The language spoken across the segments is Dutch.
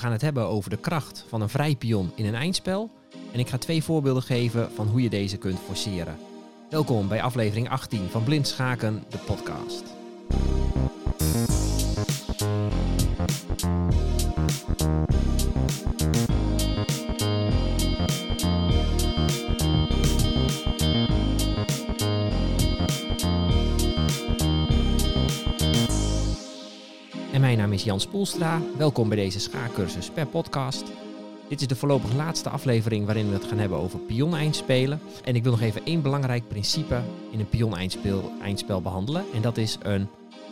gaan het hebben over de kracht van een vrij pion in een eindspel. En ik ga twee voorbeelden geven van hoe je deze kunt forceren. Welkom bij aflevering 18 van Blind Schaken, de podcast. Jan Spoelstra. Welkom bij deze schaakcursus per podcast. Dit is de voorlopig laatste aflevering waarin we het gaan hebben over pion-eindspelen. En ik wil nog even één belangrijk principe in een pion-eindspel eindspel behandelen. En dat is een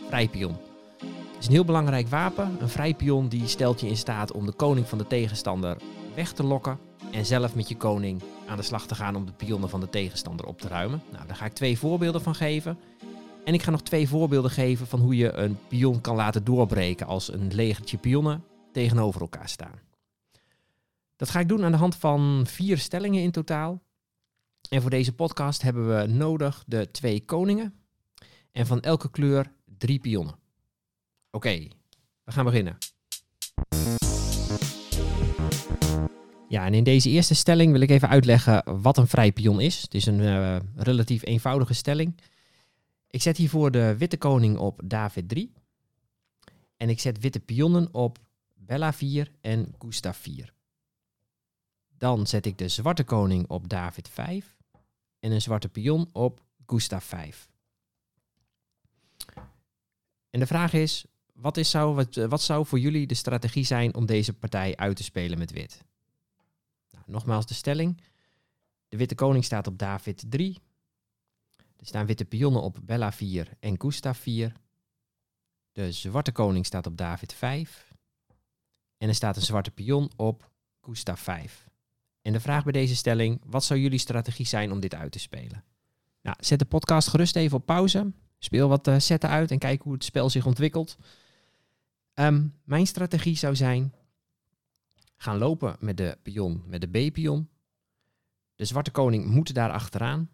vrij pion. Het is een heel belangrijk wapen. Een vrij pion die stelt je in staat om de koning van de tegenstander weg te lokken. En zelf met je koning aan de slag te gaan om de pionnen van de tegenstander op te ruimen. Nou, daar ga ik twee voorbeelden van geven. En ik ga nog twee voorbeelden geven van hoe je een pion kan laten doorbreken als een legertje pionnen tegenover elkaar staan. Dat ga ik doen aan de hand van vier stellingen in totaal. En voor deze podcast hebben we nodig de twee koningen en van elke kleur drie pionnen. Oké, we gaan beginnen. Ja, en in deze eerste stelling wil ik even uitleggen wat een vrij pion is. Het is een uh, relatief eenvoudige stelling. Ik zet hiervoor de witte koning op David 3. En ik zet witte pionnen op Bella 4 en Gustav 4. Dan zet ik de zwarte koning op David 5 en een zwarte pion op Gustav 5. En de vraag is, wat, is zou, wat, wat zou voor jullie de strategie zijn om deze partij uit te spelen met wit? Nou, nogmaals de stelling. De witte koning staat op David 3. Er staan witte pionnen op Bella 4 en Gustav 4. De zwarte koning staat op David 5. En er staat een zwarte pion op Gustav 5. En de vraag bij deze stelling, wat zou jullie strategie zijn om dit uit te spelen? Nou, zet de podcast gerust even op pauze. Speel wat uh, zetten uit en kijk hoe het spel zich ontwikkelt. Um, mijn strategie zou zijn, gaan lopen met de pion, met de B-pion. De zwarte koning moet daar achteraan.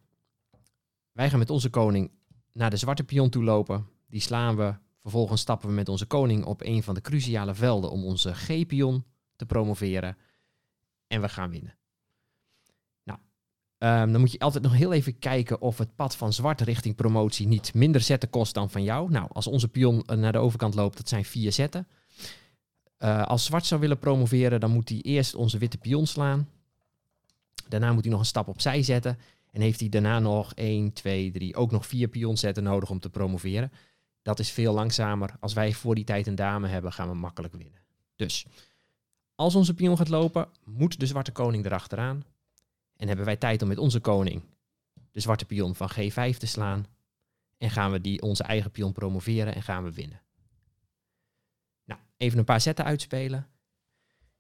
Wij gaan met onze koning naar de zwarte pion toe lopen. Die slaan we. Vervolgens stappen we met onze koning op een van de cruciale velden om onze G-pion te promoveren. En we gaan winnen. Nou, um, dan moet je altijd nog heel even kijken of het pad van zwart richting promotie niet minder zetten kost dan van jou. Nou, als onze pion naar de overkant loopt, dat zijn vier zetten. Uh, als zwart zou willen promoveren, dan moet hij eerst onze witte pion slaan. Daarna moet hij nog een stap opzij zetten. En heeft hij daarna nog 1, 2, 3, ook nog vier pionzetten nodig om te promoveren. Dat is veel langzamer. Als wij voor die tijd een dame hebben, gaan we makkelijk winnen. Dus als onze pion gaat lopen, moet de zwarte koning erachteraan. En hebben wij tijd om met onze koning de zwarte pion van G5 te slaan. En gaan we die onze eigen pion promoveren en gaan we winnen. Nou, even een paar zetten uitspelen.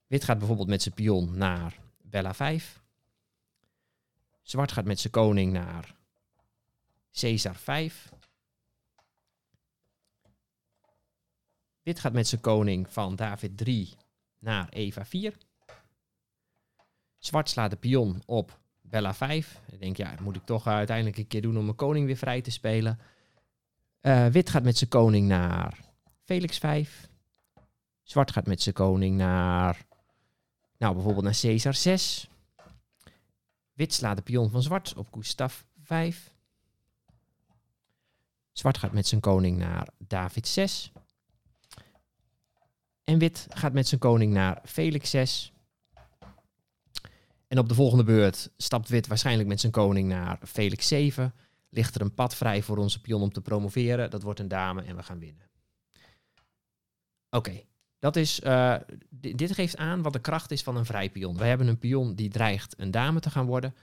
Wit gaat bijvoorbeeld met zijn pion naar Bella 5. Zwart gaat met zijn koning naar Caesar 5. Wit gaat met zijn koning van David 3 naar Eva 4. Zwart slaat de pion op Bella 5. Ik denk, ja, dat moet ik toch uiteindelijk een keer doen om mijn koning weer vrij te spelen. Uh, wit gaat met zijn koning naar Felix 5. Zwart gaat met zijn koning naar, nou bijvoorbeeld naar Caesar 6. Wit slaat de pion van zwart op Gustav 5. Zwart gaat met zijn koning naar David 6. En wit gaat met zijn koning naar Felix 6. En op de volgende beurt stapt wit waarschijnlijk met zijn koning naar Felix 7. Ligt er een pad vrij voor onze pion om te promoveren. Dat wordt een dame en we gaan winnen. Oké, dat is, uh, dit geeft aan wat de kracht is van een vrij pion. We hebben een pion die dreigt een dame te gaan worden.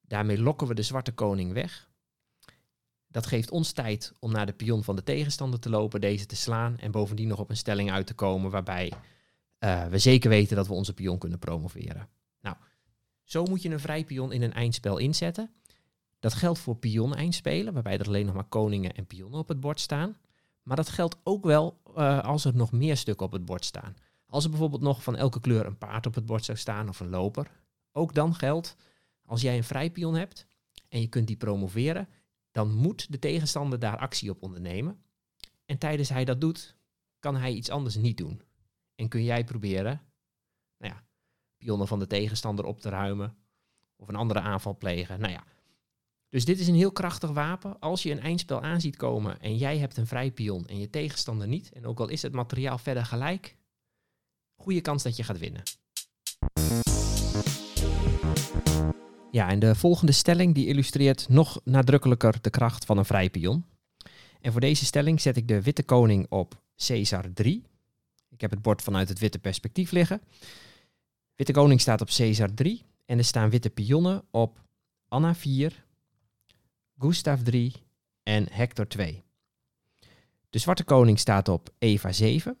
Daarmee lokken we de zwarte koning weg. Dat geeft ons tijd om naar de pion van de tegenstander te lopen, deze te slaan en bovendien nog op een stelling uit te komen waarbij uh, we zeker weten dat we onze pion kunnen promoveren. Nou, zo moet je een vrij pion in een eindspel inzetten. Dat geldt voor pion-eindspelen, waarbij er alleen nog maar koningen en pionnen op het bord staan. Maar dat geldt ook wel uh, als er nog meer stukken op het bord staan. Als er bijvoorbeeld nog van elke kleur een paard op het bord zou staan of een loper. Ook dan geldt, als jij een vrijpion hebt en je kunt die promoveren, dan moet de tegenstander daar actie op ondernemen. En tijdens hij dat doet, kan hij iets anders niet doen. En kun jij proberen nou ja, pionnen van de tegenstander op te ruimen. Of een andere aanval plegen. Nou ja. Dus dit is een heel krachtig wapen. Als je een eindspel aan ziet komen en jij hebt een vrij pion en je tegenstander niet. En ook al is het materiaal verder gelijk. Goede kans dat je gaat winnen. Ja, en de volgende stelling die illustreert nog nadrukkelijker de kracht van een vrij pion. En voor deze stelling zet ik de witte koning op Caesar 3. Ik heb het bord vanuit het witte perspectief liggen. Witte koning staat op Caesar 3 en er staan witte pionnen op Anna 4, Gustav 3 en Hector 2. De zwarte koning staat op Eva 7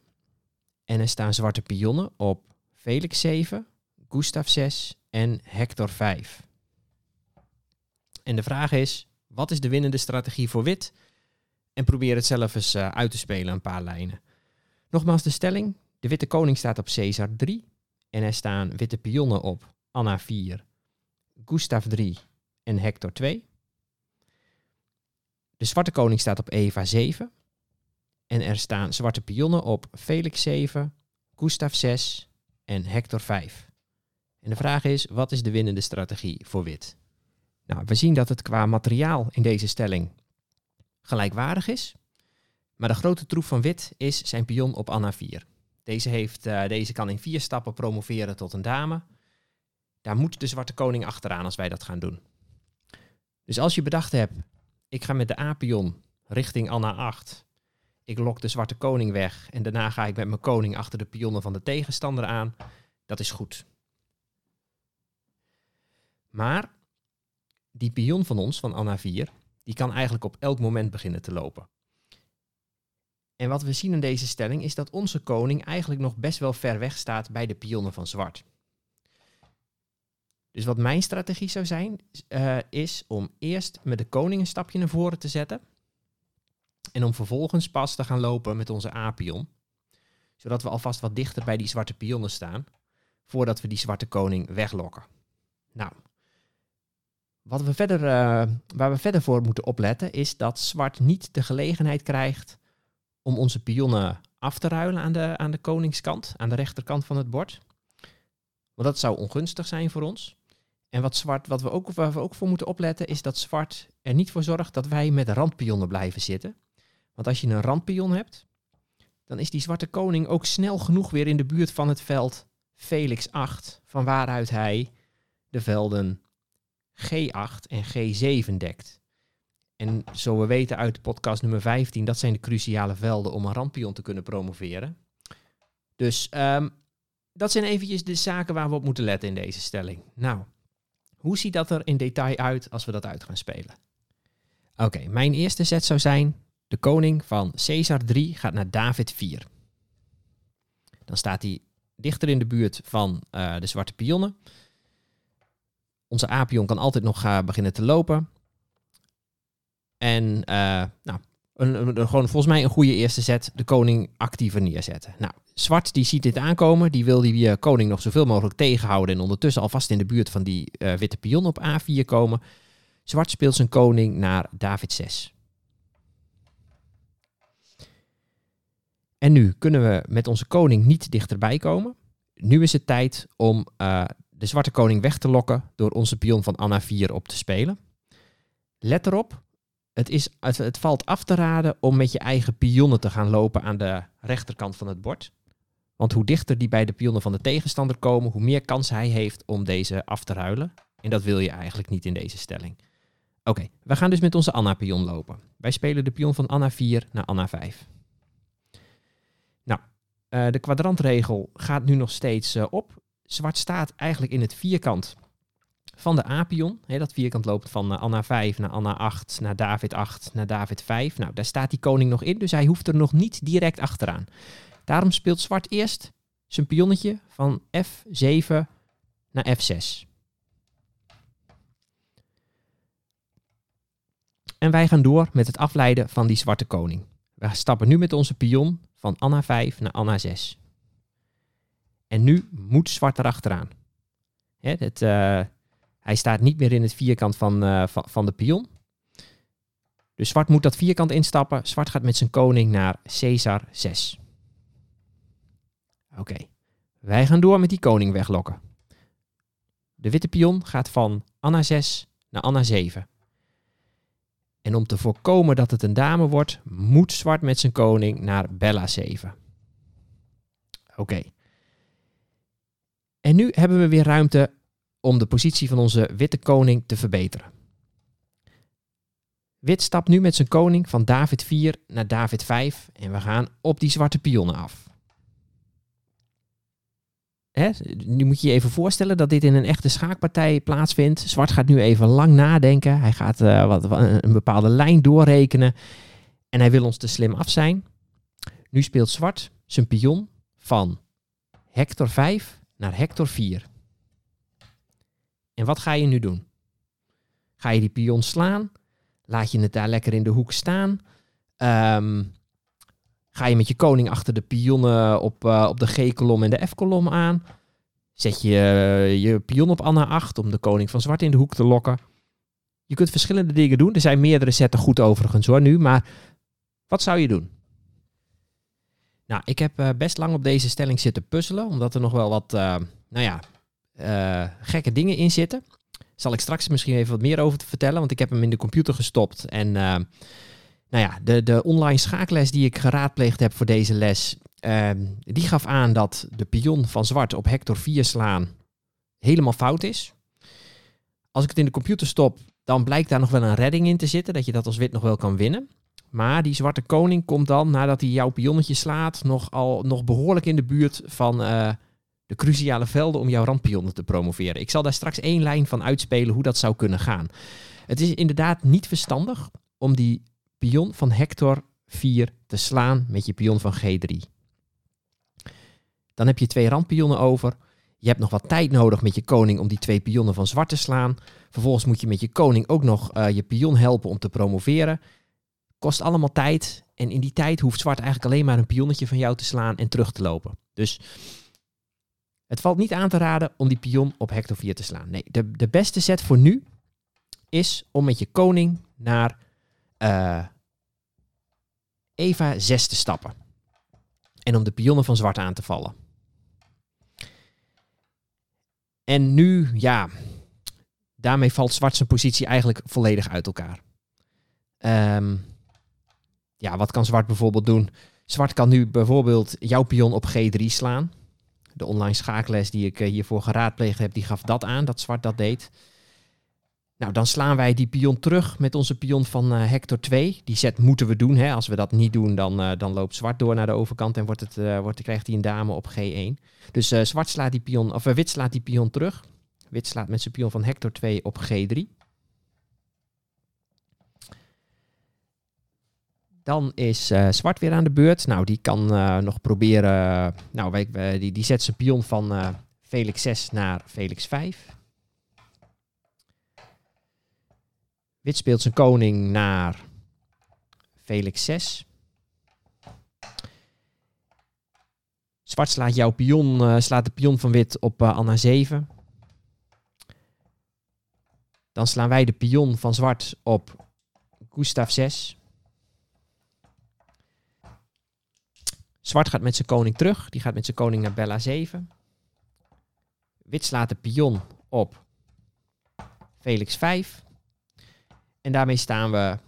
en er staan zwarte pionnen op Felix 7, Gustav 6 en Hector 5. En de vraag is, wat is de winnende strategie voor wit? En probeer het zelf eens uh, uit te spelen, een paar lijnen. Nogmaals de stelling, de witte koning staat op Caesar 3 en er staan witte pionnen op Anna 4, Gustav 3 en Hector 2. De zwarte koning staat op Eva 7 en er staan zwarte pionnen op Felix 7, Gustav 6 en Hector 5. En de vraag is, wat is de winnende strategie voor wit? Nou, we zien dat het qua materiaal in deze stelling gelijkwaardig is. Maar de grote troef van wit is zijn pion op Anna 4. Deze, heeft, uh, deze kan in vier stappen promoveren tot een dame. Daar moet de zwarte koning achteraan als wij dat gaan doen. Dus als je bedacht hebt, ik ga met de A-pion richting Anna 8. Ik lok de zwarte koning weg en daarna ga ik met mijn koning achter de pionnen van de tegenstander aan. Dat is goed. Maar die pion van ons, van Anna 4, die kan eigenlijk op elk moment beginnen te lopen. En wat we zien in deze stelling is dat onze koning eigenlijk nog best wel ver weg staat bij de pionnen van zwart. Dus wat mijn strategie zou zijn, uh, is om eerst met de koning een stapje naar voren te zetten. En om vervolgens pas te gaan lopen met onze A-pion. Zodat we alvast wat dichter bij die zwarte pionnen staan. Voordat we die zwarte koning weglokken. Nou, wat we verder, uh, waar we verder voor moeten opletten is dat zwart niet de gelegenheid krijgt om onze pionnen af te ruilen aan de, aan de koningskant, aan de rechterkant van het bord. Want dat zou ongunstig zijn voor ons. En wat, zwart, wat we ook, waar we ook voor moeten opletten is dat zwart er niet voor zorgt dat wij met randpionnen blijven zitten. Want als je een randpion hebt, dan is die zwarte koning ook snel genoeg weer in de buurt van het veld Felix 8, van waaruit hij de velden G8 en G7 dekt. En zo we weten uit podcast nummer 15, dat zijn de cruciale velden om een randpion te kunnen promoveren. Dus um, dat zijn eventjes de zaken waar we op moeten letten in deze stelling. Nou, hoe ziet dat er in detail uit als we dat uit gaan spelen? Oké, mijn eerste set zou zijn, de koning van Caesar 3 gaat naar David 4. Dan staat hij dichter in de buurt van uh, de zwarte pionnen. Onze apion kan altijd nog uh, beginnen te lopen. En uh, nou, een, een, gewoon volgens mij een goede eerste set de koning actiever neerzetten. Nou, Zwart die ziet dit aankomen, die wil die uh, koning nog zoveel mogelijk tegenhouden en ondertussen alvast in de buurt van die uh, witte pion op A4 komen. Zwart speelt zijn koning naar David 6. En nu kunnen we met onze koning niet dichterbij komen. Nu is het tijd om uh, de zwarte koning weg te lokken door onze pion van Anna 4 op te spelen. Let erop, het, is, het, valt af te raden om met je eigen pionnen te gaan lopen aan de rechterkant van het bord. Want hoe dichter die bij de pionnen van de tegenstander komen, hoe meer kans hij heeft om deze af te ruilen. En dat wil je eigenlijk niet in deze stelling. Oké, we gaan dus met onze Anna-pion lopen. Wij spelen de pion van Anna 4 naar Anna 5. Nou, uh, de kwadrantregel gaat nu nog steeds uh, op. Zwart staat eigenlijk in het vierkant van de A-pion. Dat vierkant loopt van uh, Anna 5 naar Anna 8, naar David 8, naar David 5. Nou, daar staat die koning nog in, dus hij hoeft er nog niet direct achteraan. Daarom speelt zwart eerst zijn pionnetje van F7 naar F6. En wij gaan door met het afleiden van die zwarte koning. We stappen nu met onze pion van Anna 5 naar Anna 6. En nu moet zwart erachteraan. Hè, het, uh, hij staat niet meer in het vierkant van, uh, van, van de pion. Dus zwart moet dat vierkant instappen. Zwart gaat met zijn koning naar Caesar 6. Oké. Wij gaan door met die koning weglokken. De witte pion gaat van Anna 6 naar Anna 7. En om te voorkomen dat het een dame wordt, moet zwart met zijn koning naar Bella 7. Oké. En nu hebben we weer ruimte om de positie van onze witte koning te verbeteren. Wit stapt nu met zijn koning van David 4 naar David 5 en we gaan op die zwarte pionnen af. Hè? Nu moet je je even voorstellen dat dit in een echte schaakpartij plaatsvindt. Zwart gaat nu even lang nadenken. Hij gaat uh, wat, een bepaalde lijn doorrekenen. En hij wil ons te slim af zijn. Nu speelt zwart zijn pion van Hector 5 naar Hector 4. En wat ga je nu doen? Ga je die pion slaan? Laat je het daar lekker in de hoek staan? Um, ga je met je koning achter de pionnen op, uh, op de G-kolom en de F-kolom aan? Zet je uh, je pion op Anna 8 om de koning van zwart in de hoek te lokken? Je kunt verschillende dingen doen. Er zijn meerdere zetten goed overigens hoor nu. Maar wat zou je doen? Nou, ik heb uh, best lang op deze stelling zitten puzzelen. Omdat er nog wel wat, nou ja, gekke dingen in zitten zal ik straks misschien even wat meer over te vertellen, want ik heb hem in de computer gestopt. En nou ja, de, de online schaakles die ik geraadpleegd heb voor deze les, uh, die gaf aan dat de pion van zwart op hector 4 slaan helemaal fout is. Als ik het in de computer stop, dan blijkt daar nog wel een redding in te zitten, dat je dat als wit nog wel kan winnen. Maar die zwarte koning komt dan, nadat hij jouw pionnetje slaat, nog, al, nog behoorlijk in de buurt van uh, de cruciale velden om jouw randpionnen te promoveren. Ik zal daar straks één lijn van uitspelen hoe dat zou kunnen gaan. Het is inderdaad niet verstandig om die pion van Hector 4 te slaan met je pion van G3. Dan heb je twee randpionnen over. Je hebt nog wat tijd nodig met je koning om die twee pionnen van zwart te slaan. Vervolgens moet je met je koning ook nog uh, je pion helpen om te promoveren. Kost allemaal tijd. En in die tijd hoeft zwart eigenlijk alleen maar een pionnetje van jou te slaan en terug te lopen. Dus het valt niet aan te raden om die pion op hector 4 te slaan. Nee, de, de beste set voor nu is om met je koning naar uh, Eva 6 te stappen. En om de pionnen van zwart aan te vallen. En nu, ja, daarmee valt zwart zijn positie eigenlijk volledig uit elkaar. Um, ja, wat kan zwart bijvoorbeeld doen? Zwart kan nu bijvoorbeeld jouw pion op G3 slaan de online schaakles die ik eh, hiervoor geraadpleegd heb, die gaf dat aan, dat zwart dat deed. Nou, dan slaan wij die pion terug met onze pion van uh, Hector 2. Die zet moeten we doen. Hè. Als we dat niet doen, dan, uh, dan loopt zwart door naar de overkant en wordt het, uh, wordt, krijgt hij een dame op G1. Dus zwart slaat die pion, of wit slaat die pion terug. Wit slaat met zijn pion van Hector 2 op G3. Dan is zwart weer aan de beurt. Nou, die kan nog proberen. nou, wij, die, die zet zijn pion van Felix 6 naar Felix 5. Wit speelt zijn koning naar Felix 6. Zwart slaat jouw pion, slaat de pion van wit op Anna 7. Dan slaan wij de pion van zwart op Gustav 6. Zwart gaat met zijn koning terug. Die gaat met zijn koning naar Bella 7. Wit slaat de pion op Felix 5. En daarmee staan we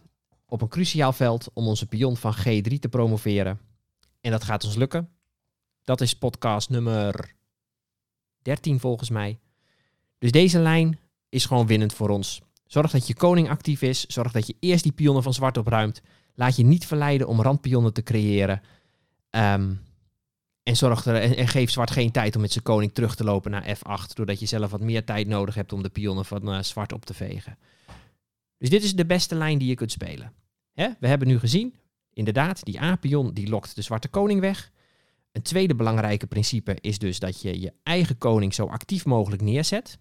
op een cruciaal veld om onze pion van G3 te promoveren. En dat gaat ons lukken. Dat is podcast nummer 13 volgens mij. Dus deze lijn is gewoon winnend voor ons. Zorg dat je koning actief is. Zorg dat je eerst die pionnen van zwart opruimt. Laat je niet verleiden om randpionnen te creëren. Um, en, zorg er, en, geef zwart geen tijd om met zijn koning terug te lopen naar F8. Doordat je zelf wat meer tijd nodig hebt om de pionnen van uh, zwart op te vegen. Dus dit is de beste lijn die je kunt spelen. We hebben nu gezien, inderdaad, die A-pion die lokt de zwarte koning weg. Een tweede belangrijke principe is dus dat je je eigen koning zo actief mogelijk neerzet.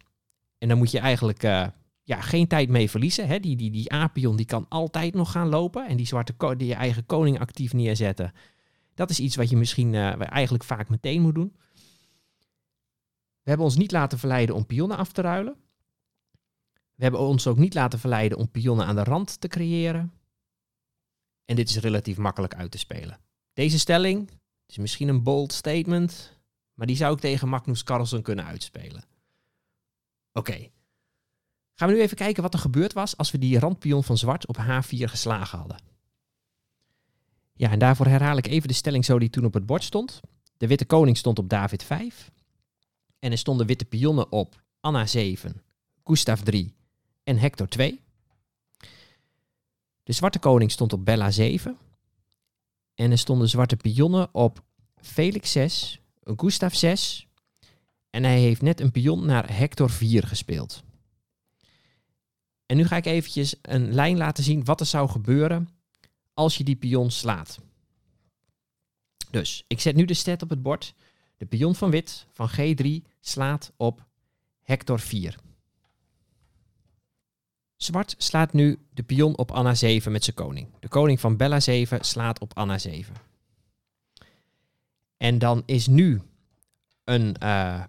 En dan moet je eigenlijk uh, ja, geen tijd mee verliezen. Hè? Die, die, die A-pion die kan altijd nog gaan lopen. En die zwarte die je eigen koning actief neerzetten dat is iets wat je misschien uh, eigenlijk vaak meteen moet doen. We hebben ons niet laten verleiden om pionnen af te ruilen. We hebben ons ook niet laten verleiden om pionnen aan de rand te creëren. En dit is relatief makkelijk uit te spelen. Deze stelling is misschien een bold statement, maar die zou ik tegen Magnus Carlsen kunnen uitspelen. Oké. Gaan we nu even kijken wat er gebeurd was als we die randpion van zwart op H4 geslagen hadden. Ja, en daarvoor herhaal ik even de stelling zo die toen op het bord stond. De witte koning stond op David 5. En er stonden witte pionnen op Anna 7, Gustav 3 en Hector 2. De zwarte koning stond op Bella 7. En er stonden zwarte pionnen op Felix 6, Gustav 6. En hij heeft net een pion naar Hector 4 gespeeld. En nu ga ik eventjes een lijn laten zien wat er zou gebeuren als je die pion slaat. Dus ik zet nu de stat op het bord. De pion van wit van G3 slaat op Hector 4. Zwart slaat nu de pion op Anna 7 met zijn koning. De koning van Bella 7 slaat op Anna 7. En dan is nu een, uh,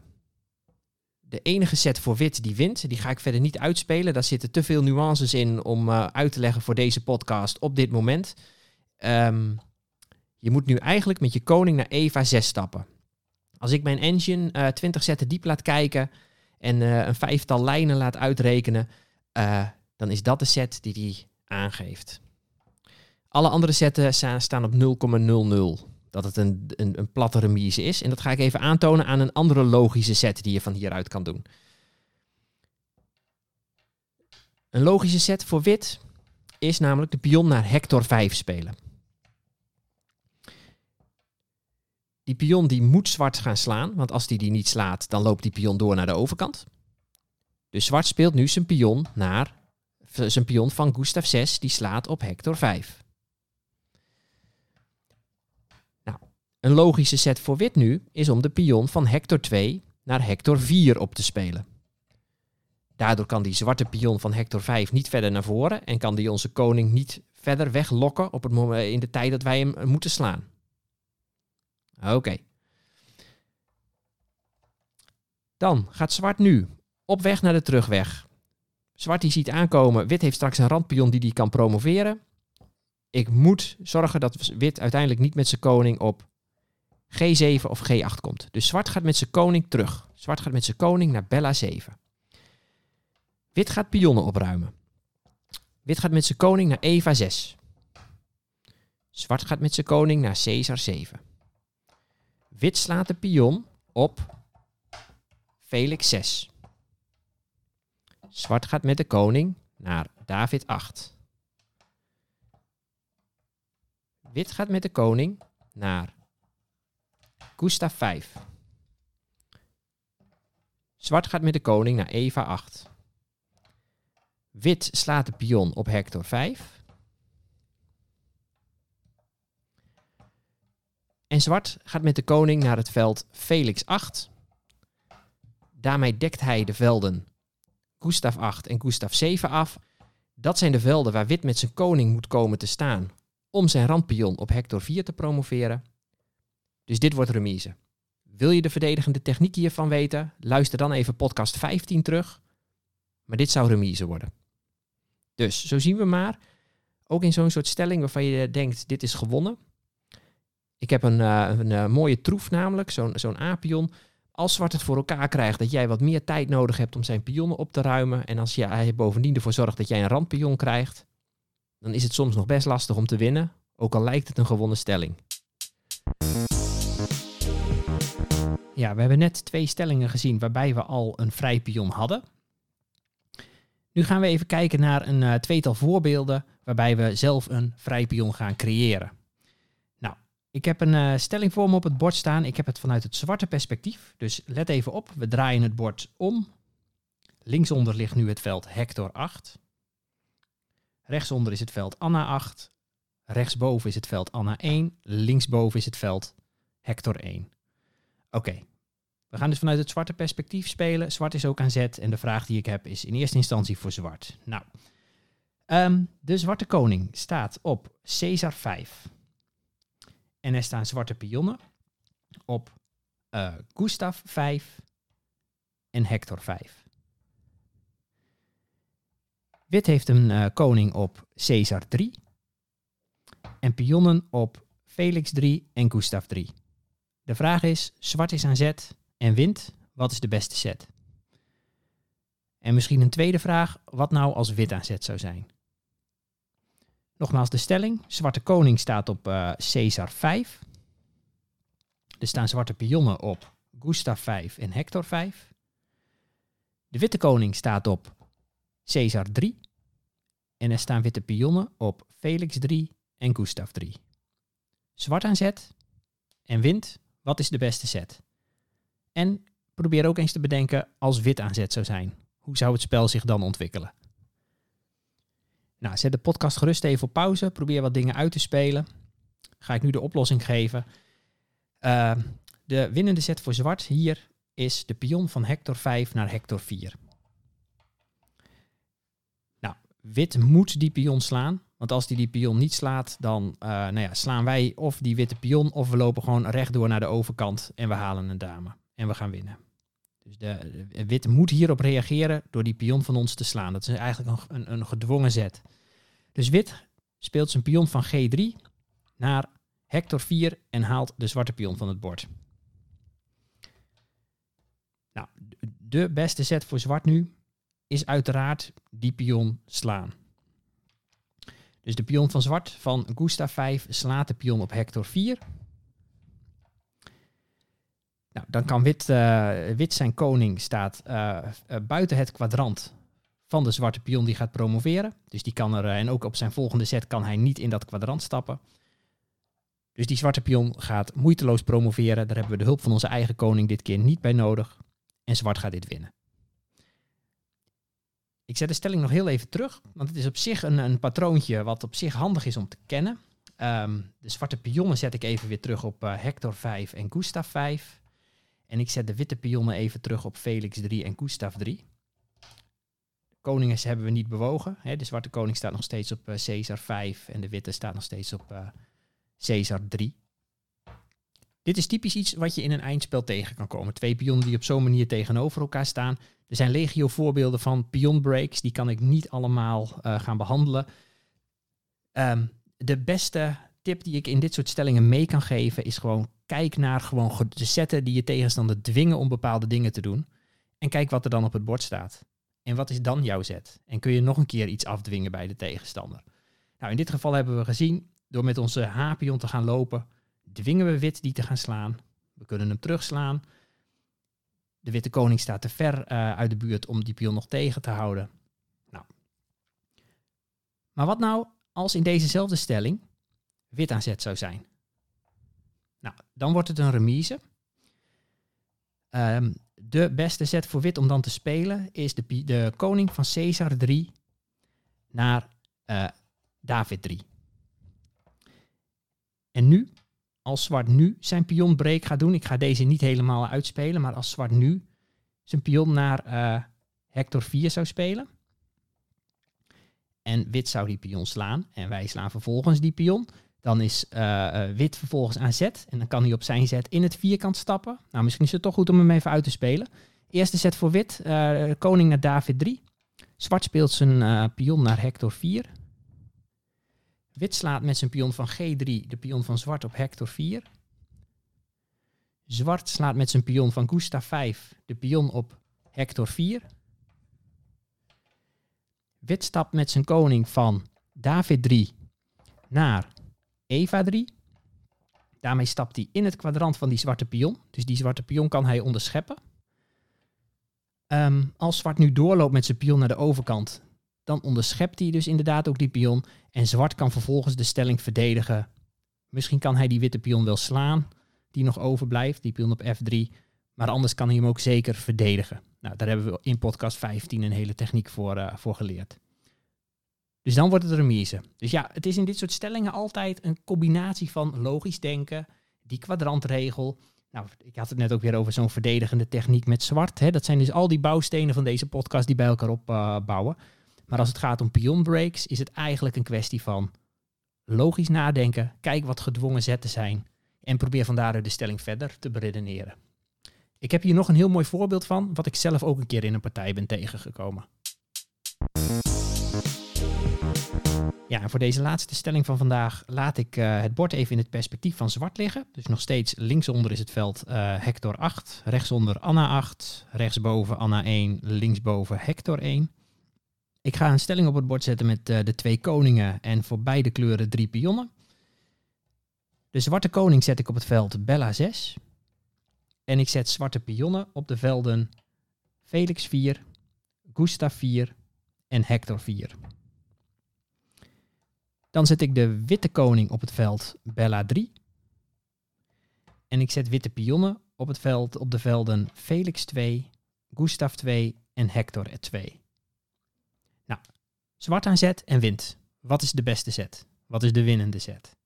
de enige set voor wit die wint. Die ga ik verder niet uitspelen. Daar zitten te veel nuances in om uh, uit te leggen voor deze podcast op dit moment. Um, je moet nu eigenlijk met je koning naar Eva 6 stappen. Als ik mijn engine uh, 20 zetten diep laat kijken en een vijftal lijnen laat uitrekenen, dan is dat de set die hij aangeeft. Alle andere setten staan op 0,00. Dat het een, een, een platte remise is. En dat ga ik even aantonen aan een andere logische set die je van hieruit kan doen. Een logische set voor wit is namelijk de pion naar Hector 5 spelen. Die pion die moet zwart gaan slaan, want als die die niet slaat, dan loopt die pion door naar de overkant. Dus zwart speelt nu zijn pion naar zijn pion van Gustav 6, die slaat op Hector 5. Nou, een logische set voor wit nu is om de pion van Hector 2 naar Hector 4 op te spelen. Daardoor kan die zwarte pion van Hector 5 niet verder naar voren en kan die onze koning niet verder weglokken op het moment, in de tijd dat wij hem moeten slaan. Oké. Dan gaat zwart nu op weg naar de terugweg. Zwart die ziet aankomen, wit heeft straks een randpion die die kan promoveren. Ik moet zorgen dat wit uiteindelijk niet met zijn koning op G7 of G8 komt. Dus zwart gaat met zijn koning terug. Zwart gaat met zijn koning naar Bella 7. Wit gaat pionnen opruimen. Wit gaat met zijn koning naar Eva 6. Zwart gaat met zijn koning naar Caesar 7. Wit slaat de pion op Felix 6. Zwart gaat met de koning naar David 8. Wit gaat met de koning naar Gustav 5. Zwart gaat met de koning naar Eva 8. Wit slaat de pion op Hector 5. En zwart gaat met de koning naar het veld Felix 8. Daarmee dekt hij de velden Gustav 8 en Gustav 7 af. Dat zijn de velden waar wit met zijn koning moet komen te staan om zijn randpion op Hector 4 te promoveren. Dus dit wordt remise. Wil je de verdedigende techniek hiervan weten? Luister dan even podcast 15 terug. Maar dit zou remise worden. Dus zo zien we maar, ook in zo'n soort stelling waarvan je denkt, dit is gewonnen. Ik heb een, uh, een, een mooie troef namelijk, zo'n zo'n apion als Zwart het voor elkaar krijgt dat jij wat meer tijd nodig hebt om zijn pionnen op te ruimen. En als hij bovendien ervoor zorgt dat jij een randpion krijgt, dan is het soms nog best lastig om te winnen. Ook al lijkt het een gewonnen stelling. Ja, we hebben net twee stellingen gezien waarbij we al een vrij pion hadden. Nu gaan we even kijken naar een uh, tweetal voorbeelden waarbij we zelf een vrij pion gaan creëren. Ik heb een uh, stelling voor me op het bord staan. Ik heb het vanuit het zwarte perspectief. Dus let even op. We draaien het bord om. Linksonder ligt nu het veld Hector 8. Rechtsonder is het veld Anna 8. Rechtsboven is het veld Anna 1. Linksboven is het veld Hector 1. Oké. We gaan dus vanuit het zwarte perspectief spelen. Zwart is ook aan zet. En de vraag die ik heb is in eerste instantie voor zwart. Nou, um, de zwarte koning staat op Caesar 5. En er staan zwarte pionnen op uh, Gustav 5 en Hector 5. Wit heeft een uh, koning op Caesar 3 en pionnen op Felix 3 en Gustav 3. De vraag is, zwart is aan zet en wint, wat is de beste set? En misschien een tweede vraag, wat nou als wit aan zet zou zijn? Nogmaals de stelling, zwarte koning staat op uh, Caesar 5. Er staan zwarte pionnen op Gustav 5 en Hector 5. De witte koning staat op Caesar 3. En er staan witte pionnen op Felix 3 en Gustav 3. Zwart aan zet en wint, wat is de beste set? En probeer ook eens te bedenken als wit aan zet zou zijn. Hoe zou het spel zich dan ontwikkelen? Nou, zet de podcast gerust even op pauze. Probeer wat dingen uit te spelen. Ga ik nu de oplossing geven. Uh, de winnende set voor zwart hier is de pion van Hector 5 naar Hector 4. Nou, wit moet die pion slaan. Want als die die pion niet slaat, dan uh, nou ja, slaan wij of die witte pion of we lopen gewoon rechtdoor naar de overkant en we halen een dame. En we gaan winnen. Dus wit moet hierop reageren door die pion van ons te slaan. Dat is eigenlijk een, een, een gedwongen zet. Dus wit speelt zijn pion van G3 naar Hector 4 en haalt de zwarte pion van het bord. Nou, de beste zet voor zwart nu is uiteraard die pion slaan. Dus de pion van zwart van Gustav 5 slaat de pion op Hector 4. Nou, dan kan wit, uh, wit zijn koning staat uh, uh, buiten het kwadrant van de zwarte pion die gaat promoveren. Dus die kan er, en ook op zijn volgende set kan hij niet in dat kwadrant stappen. Dus die zwarte pion gaat moeiteloos promoveren. Daar hebben we de hulp van onze eigen koning dit keer niet bij nodig. En zwart gaat dit winnen. Ik zet de stelling nog heel even terug, want het is op zich een, een patroontje wat op zich handig is om te kennen. Um, de zwarte pionnen zet ik even weer terug op Hector 5 en Gustav 5. En ik zet de witte pionnen even terug op Felix 3 en Gustav 3. De koningen hebben we niet bewogen. Hè. De zwarte koning staat nog steeds op uh, Caesar 5 en de witte staat nog steeds op uh, Caesar 3. Dit is typisch iets wat je in een eindspel tegen kan komen. Twee pionnen die op zo'n manier tegenover elkaar staan. Er zijn legio voorbeelden van pion breaks. Die kan ik niet allemaal uh, gaan behandelen. Um, de beste tip die ik in dit soort stellingen mee kan geven is gewoon kijk naar gewoon de zetten die je tegenstander dwingen om bepaalde dingen te doen. En kijk wat er dan op het bord staat. En wat is dan jouw zet? En kun je nog een keer iets afdwingen bij de tegenstander? Nou, in dit geval hebben we gezien, door met onze H-pion te gaan lopen, dwingen we wit die te gaan slaan. We kunnen hem terugslaan. De witte koning staat te ver uh, uit de buurt om die pion nog tegen te houden. Nou. Maar wat nou als in dezezelfde stelling wit aan zet zou zijn? Nou, dan wordt het een remise. Um, de beste zet voor wit om dan te spelen is de, de koning van Caesar 3 naar uh, David 3. En nu als zwart nu zijn pion break gaat doen, ik ga deze niet helemaal uitspelen, maar als zwart nu zijn pion naar uh, Hector 4 zou spelen. En wit zou die pion slaan en wij slaan vervolgens die pion. Dan is uh, wit vervolgens aan zet en dan kan hij op zijn zet in het vierkant stappen. Nou, misschien is het toch goed om hem even uit te spelen. Eerste zet voor wit, uh, koning naar David 3. Zwart speelt zijn pion naar Hector 4. Wit slaat met zijn pion van G3 de pion van zwart op Hector 4. Zwart slaat met zijn pion van Gustav 5 de pion op Hector 4. Wit stapt met zijn koning van David 3 naar Eva 3. Daarmee stapt hij in het kwadrant van die zwarte pion. Dus die zwarte pion kan hij onderscheppen. Um, als zwart nu doorloopt met zijn pion naar de overkant, dan onderschept hij dus inderdaad ook die pion. En zwart kan vervolgens de stelling verdedigen. Misschien kan hij die witte pion wel slaan, die nog overblijft, die pion op F3. Maar anders kan hij hem ook zeker verdedigen. Nou, daar hebben we in podcast 15 een hele techniek voor, uh, voor geleerd. Dus dan wordt het remise. Dus ja, het is in dit soort stellingen altijd een combinatie van logisch denken, die kwadrantregel. Nou, ik had het net ook weer over zo'n verdedigende techniek met zwart. Hè. Dat zijn dus al die bouwstenen van deze podcast die bij elkaar opbouwen. Uh, maar als het gaat om pion breaks, is het eigenlijk een kwestie van logisch nadenken, kijk wat gedwongen zetten zijn en probeer van daaruit de stelling verder te beredeneren. Ik heb hier nog een heel mooi voorbeeld van, wat ik zelf ook een keer in een partij ben tegengekomen. Ja, voor deze laatste stelling van vandaag laat ik eh, het bord even in het perspectief van zwart liggen. Dus nog steeds linksonder is het veld eh, Hector 8, rechtsonder Anna 8, rechtsboven Anna 1, linksboven Hector 1. Ik ga een stelling op het bord zetten met eh, de twee koningen en voor beide kleuren drie pionnen. De zwarte koning zet ik op het veld Bella 6. En ik zet zwarte pionnen op de velden Felix 4, Gustav 4 en Hector 4. Dan zet ik de witte koning op het veld Bella 3. En ik zet witte pionnen op, het veld, op de velden Felix 2, Gustav 2 en Hector 2. Nou, zwart aan zet en wint. Wat is de beste zet? Wat is de winnende zet?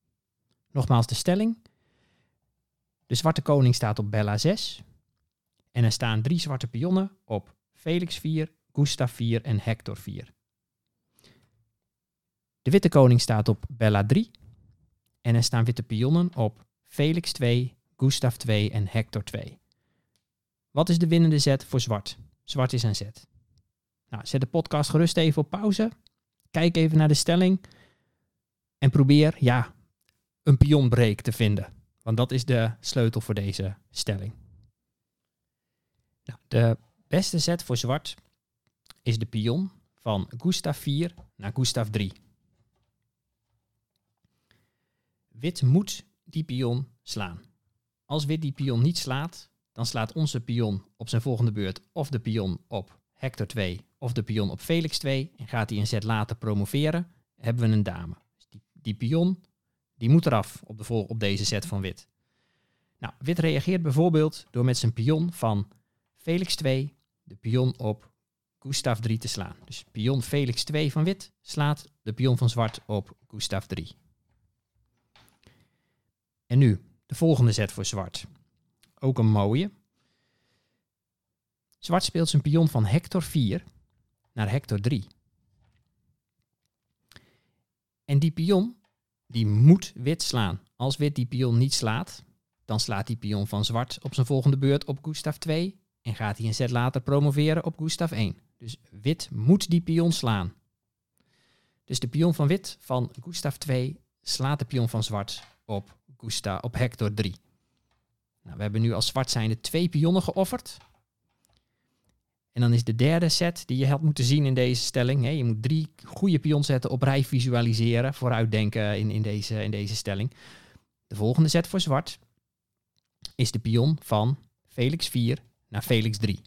Nogmaals de stelling. De zwarte koning staat op Bella 6. En er staan drie zwarte pionnen op Felix 4, Gustav 4 en Hector 4. De witte koning staat op Bella 3. En er staan witte pionnen op Felix 2, Gustav 2 en Hector 2. Wat is de winnende zet voor zwart? Zwart is een zet. Nou, zet de podcast gerust even op pauze. Kijk even naar de stelling. En probeer, ja, een pionbreek te vinden. Want dat is de sleutel voor deze stelling. Nou, de beste zet voor zwart is de pion van Gustav 4 naar Gustav 3. Wit moet die pion slaan. Als wit die pion niet slaat, dan slaat onze pion op zijn volgende beurt of de pion op Hector 2 of de pion op Felix 2 en gaat hij een zet later promoveren, hebben we een dame. Dus die, die pion die moet eraf op, de vol op deze set van wit. Nou, wit reageert bijvoorbeeld door met zijn pion van Felix 2 de pion op Gustav 3 te slaan. Dus pion Felix 2 van wit slaat de pion van zwart op Gustav 3. En nu de volgende zet voor zwart. Ook een mooie. Zwart speelt zijn pion van Hector 4 naar Hector 3. En die pion, die moet wit slaan. Als wit die pion niet slaat, dan slaat die pion van zwart op zijn volgende beurt op Gustav 2 en gaat hij een zet later promoveren op Gustav 1. Dus wit moet die pion slaan. Dus de pion van wit van Gustav 2 slaat de pion van zwart op, Gustav, op Hector 3. Nou, we hebben nu als zwart zijnde twee pionnen geofferd. En dan is de derde set die je had moeten zien in deze stelling. Hè, je moet drie goede pionzetten op rij visualiseren, vooruitdenken in, in, deze, in deze stelling. De volgende set voor zwart is de pion van Felix 4 naar Felix 3.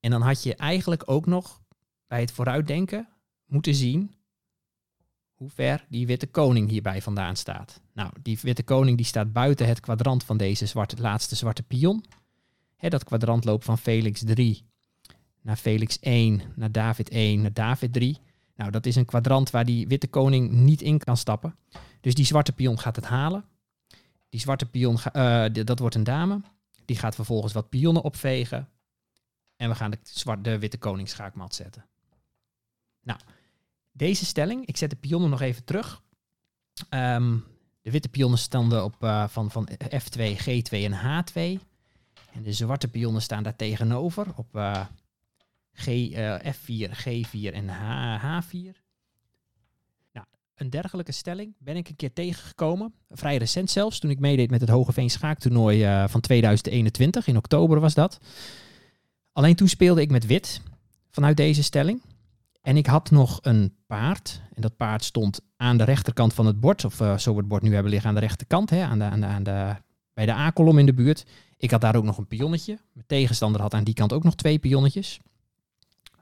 En dan had je eigenlijk ook nog bij het vooruitdenken moeten zien hoe ver die witte koning hierbij vandaan staat. Nou, die witte koning die staat buiten het kwadrant van deze zwarte, laatste zwarte pion. Hè, dat kwadrant loopt van Felix 3 naar Felix 1, naar David 1, naar David 3. Nou, dat is een kwadrant waar die witte koning niet in kan stappen. Dus die zwarte pion gaat het halen. Die zwarte pion, uh, dat wordt een dame. Die gaat vervolgens wat pionnen opvegen. En we gaan de, zwarte, de witte koning schaakmat zetten. Nou, deze stelling, ik zet de pionnen nog even terug. Um, de witte pionnen standen op uh, van, van F2, G2 en H2. En de zwarte pionnen staan daar tegenover op uh, G, uh, F4, G4 en H, H4. Nou, een dergelijke stelling ben ik een keer tegengekomen. Vrij recent zelfs, toen ik meedeed met het Hogeveen schaaktoernooi van 2021. In oktober was dat. Alleen toen speelde ik met wit vanuit deze stelling. En ik had nog een paard. En dat paard stond aan de rechterkant van het bord. Of uh, zo we het bord nu hebben liggen aan de rechterkant. Hè, aan de, aan de, aan de, bij de A-kolom in de buurt. Ik had daar ook nog een pionnetje. Mijn tegenstander had aan die kant ook nog twee pionnetjes.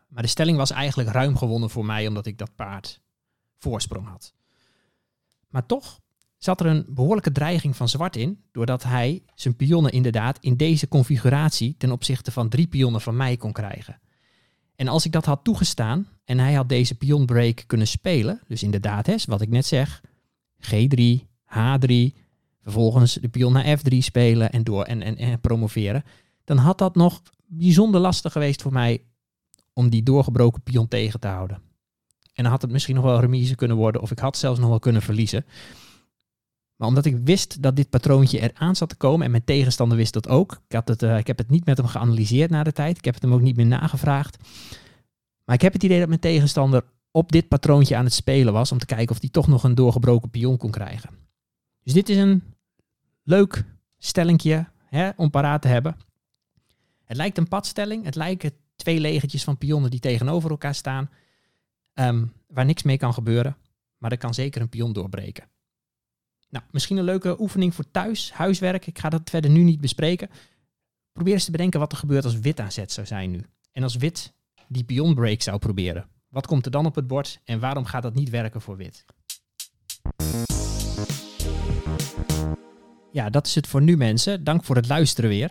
Maar de stelling was eigenlijk ruim gewonnen voor mij, omdat ik dat paard voorsprong had. Maar toch zat er een behoorlijke dreiging van zwart in, doordat hij zijn pionnen inderdaad in deze configuratie ten opzichte van drie pionnen van mij kon krijgen. En als ik dat had toegestaan en hij had deze pionbreak kunnen spelen, dus inderdaad, hè, wat ik net zeg, G3, H3, vervolgens de pion naar F3 spelen en, door, en, en, en promoveren, dan had dat nog bijzonder lastig geweest voor mij om die doorgebroken pion tegen te houden. En dan had het misschien nog wel remise kunnen worden of ik had zelfs nog wel kunnen verliezen. Maar omdat ik wist dat dit patroontje eraan zat te komen en mijn tegenstander wist dat ook. Ik, had het, uh, ik heb het niet met hem geanalyseerd na de tijd. Ik heb het hem ook niet meer nagevraagd. Maar ik heb het idee dat mijn tegenstander op dit patroontje aan het spelen was om te kijken of hij toch nog een doorgebroken pion kon krijgen. Dus dit is een leuk stellingje hè, om paraat te hebben. Het lijkt een padstelling. Het lijken twee legertjes van pionnen die tegenover elkaar staan. Ehm, waar niks mee kan gebeuren. Maar er kan zeker een pion doorbreken. Nou, misschien een leuke oefening voor thuis, huiswerk. Ik ga dat verder nu niet bespreken. Probeer eens te bedenken wat er gebeurt als wit aan zet zou zijn nu. En als wit die pion break zou proberen. Wat komt er dan op het bord en waarom gaat dat niet werken voor wit? Ja, dat is het voor nu mensen. Dank voor het luisteren weer.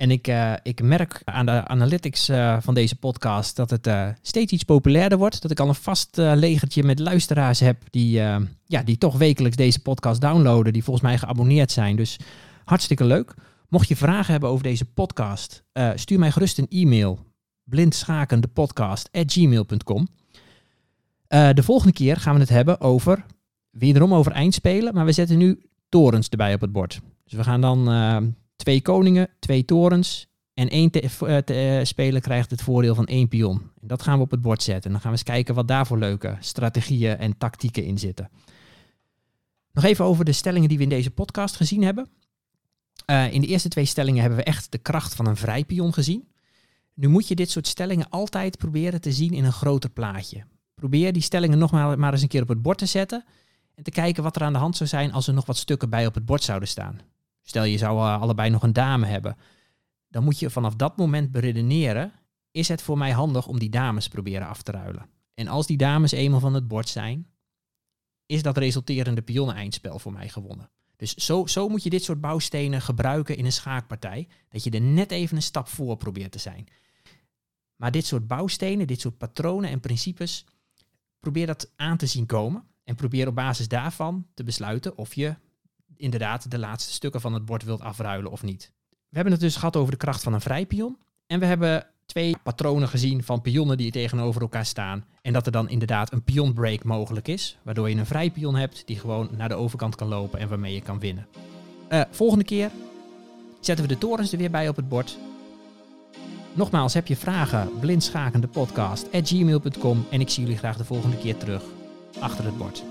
En ik, uh, ik merk aan de analytics uh, van deze podcast dat het uh, steeds iets populairder wordt. Dat ik al een vast legertje met luisteraars heb die, ja, die toch wekelijks deze podcast downloaden. Die volgens mij geabonneerd zijn. Dus hartstikke leuk. Mocht je vragen hebben over deze podcast, stuur mij gerust een e-mail. blindschakendepodcast.gmail.com De volgende keer gaan we het hebben over, wederom over eindspelen. Maar we zetten nu torens erbij op het bord. Dus we gaan dan twee koningen, twee torens. En één uh, te, speler krijgt het voordeel van één pion. En dat gaan we op het bord zetten. En dan gaan we eens kijken wat daar voor leuke strategieën en tactieken in zitten. Nog even over de stellingen die we in deze podcast gezien hebben. Uh, in de eerste twee stellingen hebben we echt de kracht van een vrij pion gezien. Nu moet je dit soort stellingen altijd proberen te zien in een groter plaatje. Probeer die stellingen nog maar eens een keer op het bord te zetten. En te kijken wat er aan de hand zou zijn als er nog wat stukken bij op het bord zouden staan. Stel je zou uh, allebei nog een dame hebben. Dan moet je vanaf dat moment beredeneren. Is het voor mij handig om die dames proberen af te ruilen? En als die dames eenmaal van het bord zijn, is dat resulterende pionnen-eindspel voor mij gewonnen. Dus zo, zo moet je dit soort bouwstenen gebruiken in een schaakpartij. Dat je er net even een stap voor probeert te zijn. Maar dit soort bouwstenen, dit soort patronen en principes, probeer dat aan te zien komen. En probeer op basis daarvan te besluiten of je inderdaad de laatste stukken van het bord wilt afruilen of niet. We hebben het dus gehad over de kracht van een vrijpion. En we hebben twee patronen gezien van pionnen die tegenover elkaar staan. En dat er dan inderdaad een pionbreak mogelijk is. Waardoor je een vrijpion hebt die gewoon naar de overkant kan lopen en waarmee je kan winnen. Uh, volgende keer zetten we de torens er weer bij op het bord. Nogmaals, heb je vragen? Blindschakende podcast gmail.com. En ik zie jullie graag de volgende keer terug achter het bord.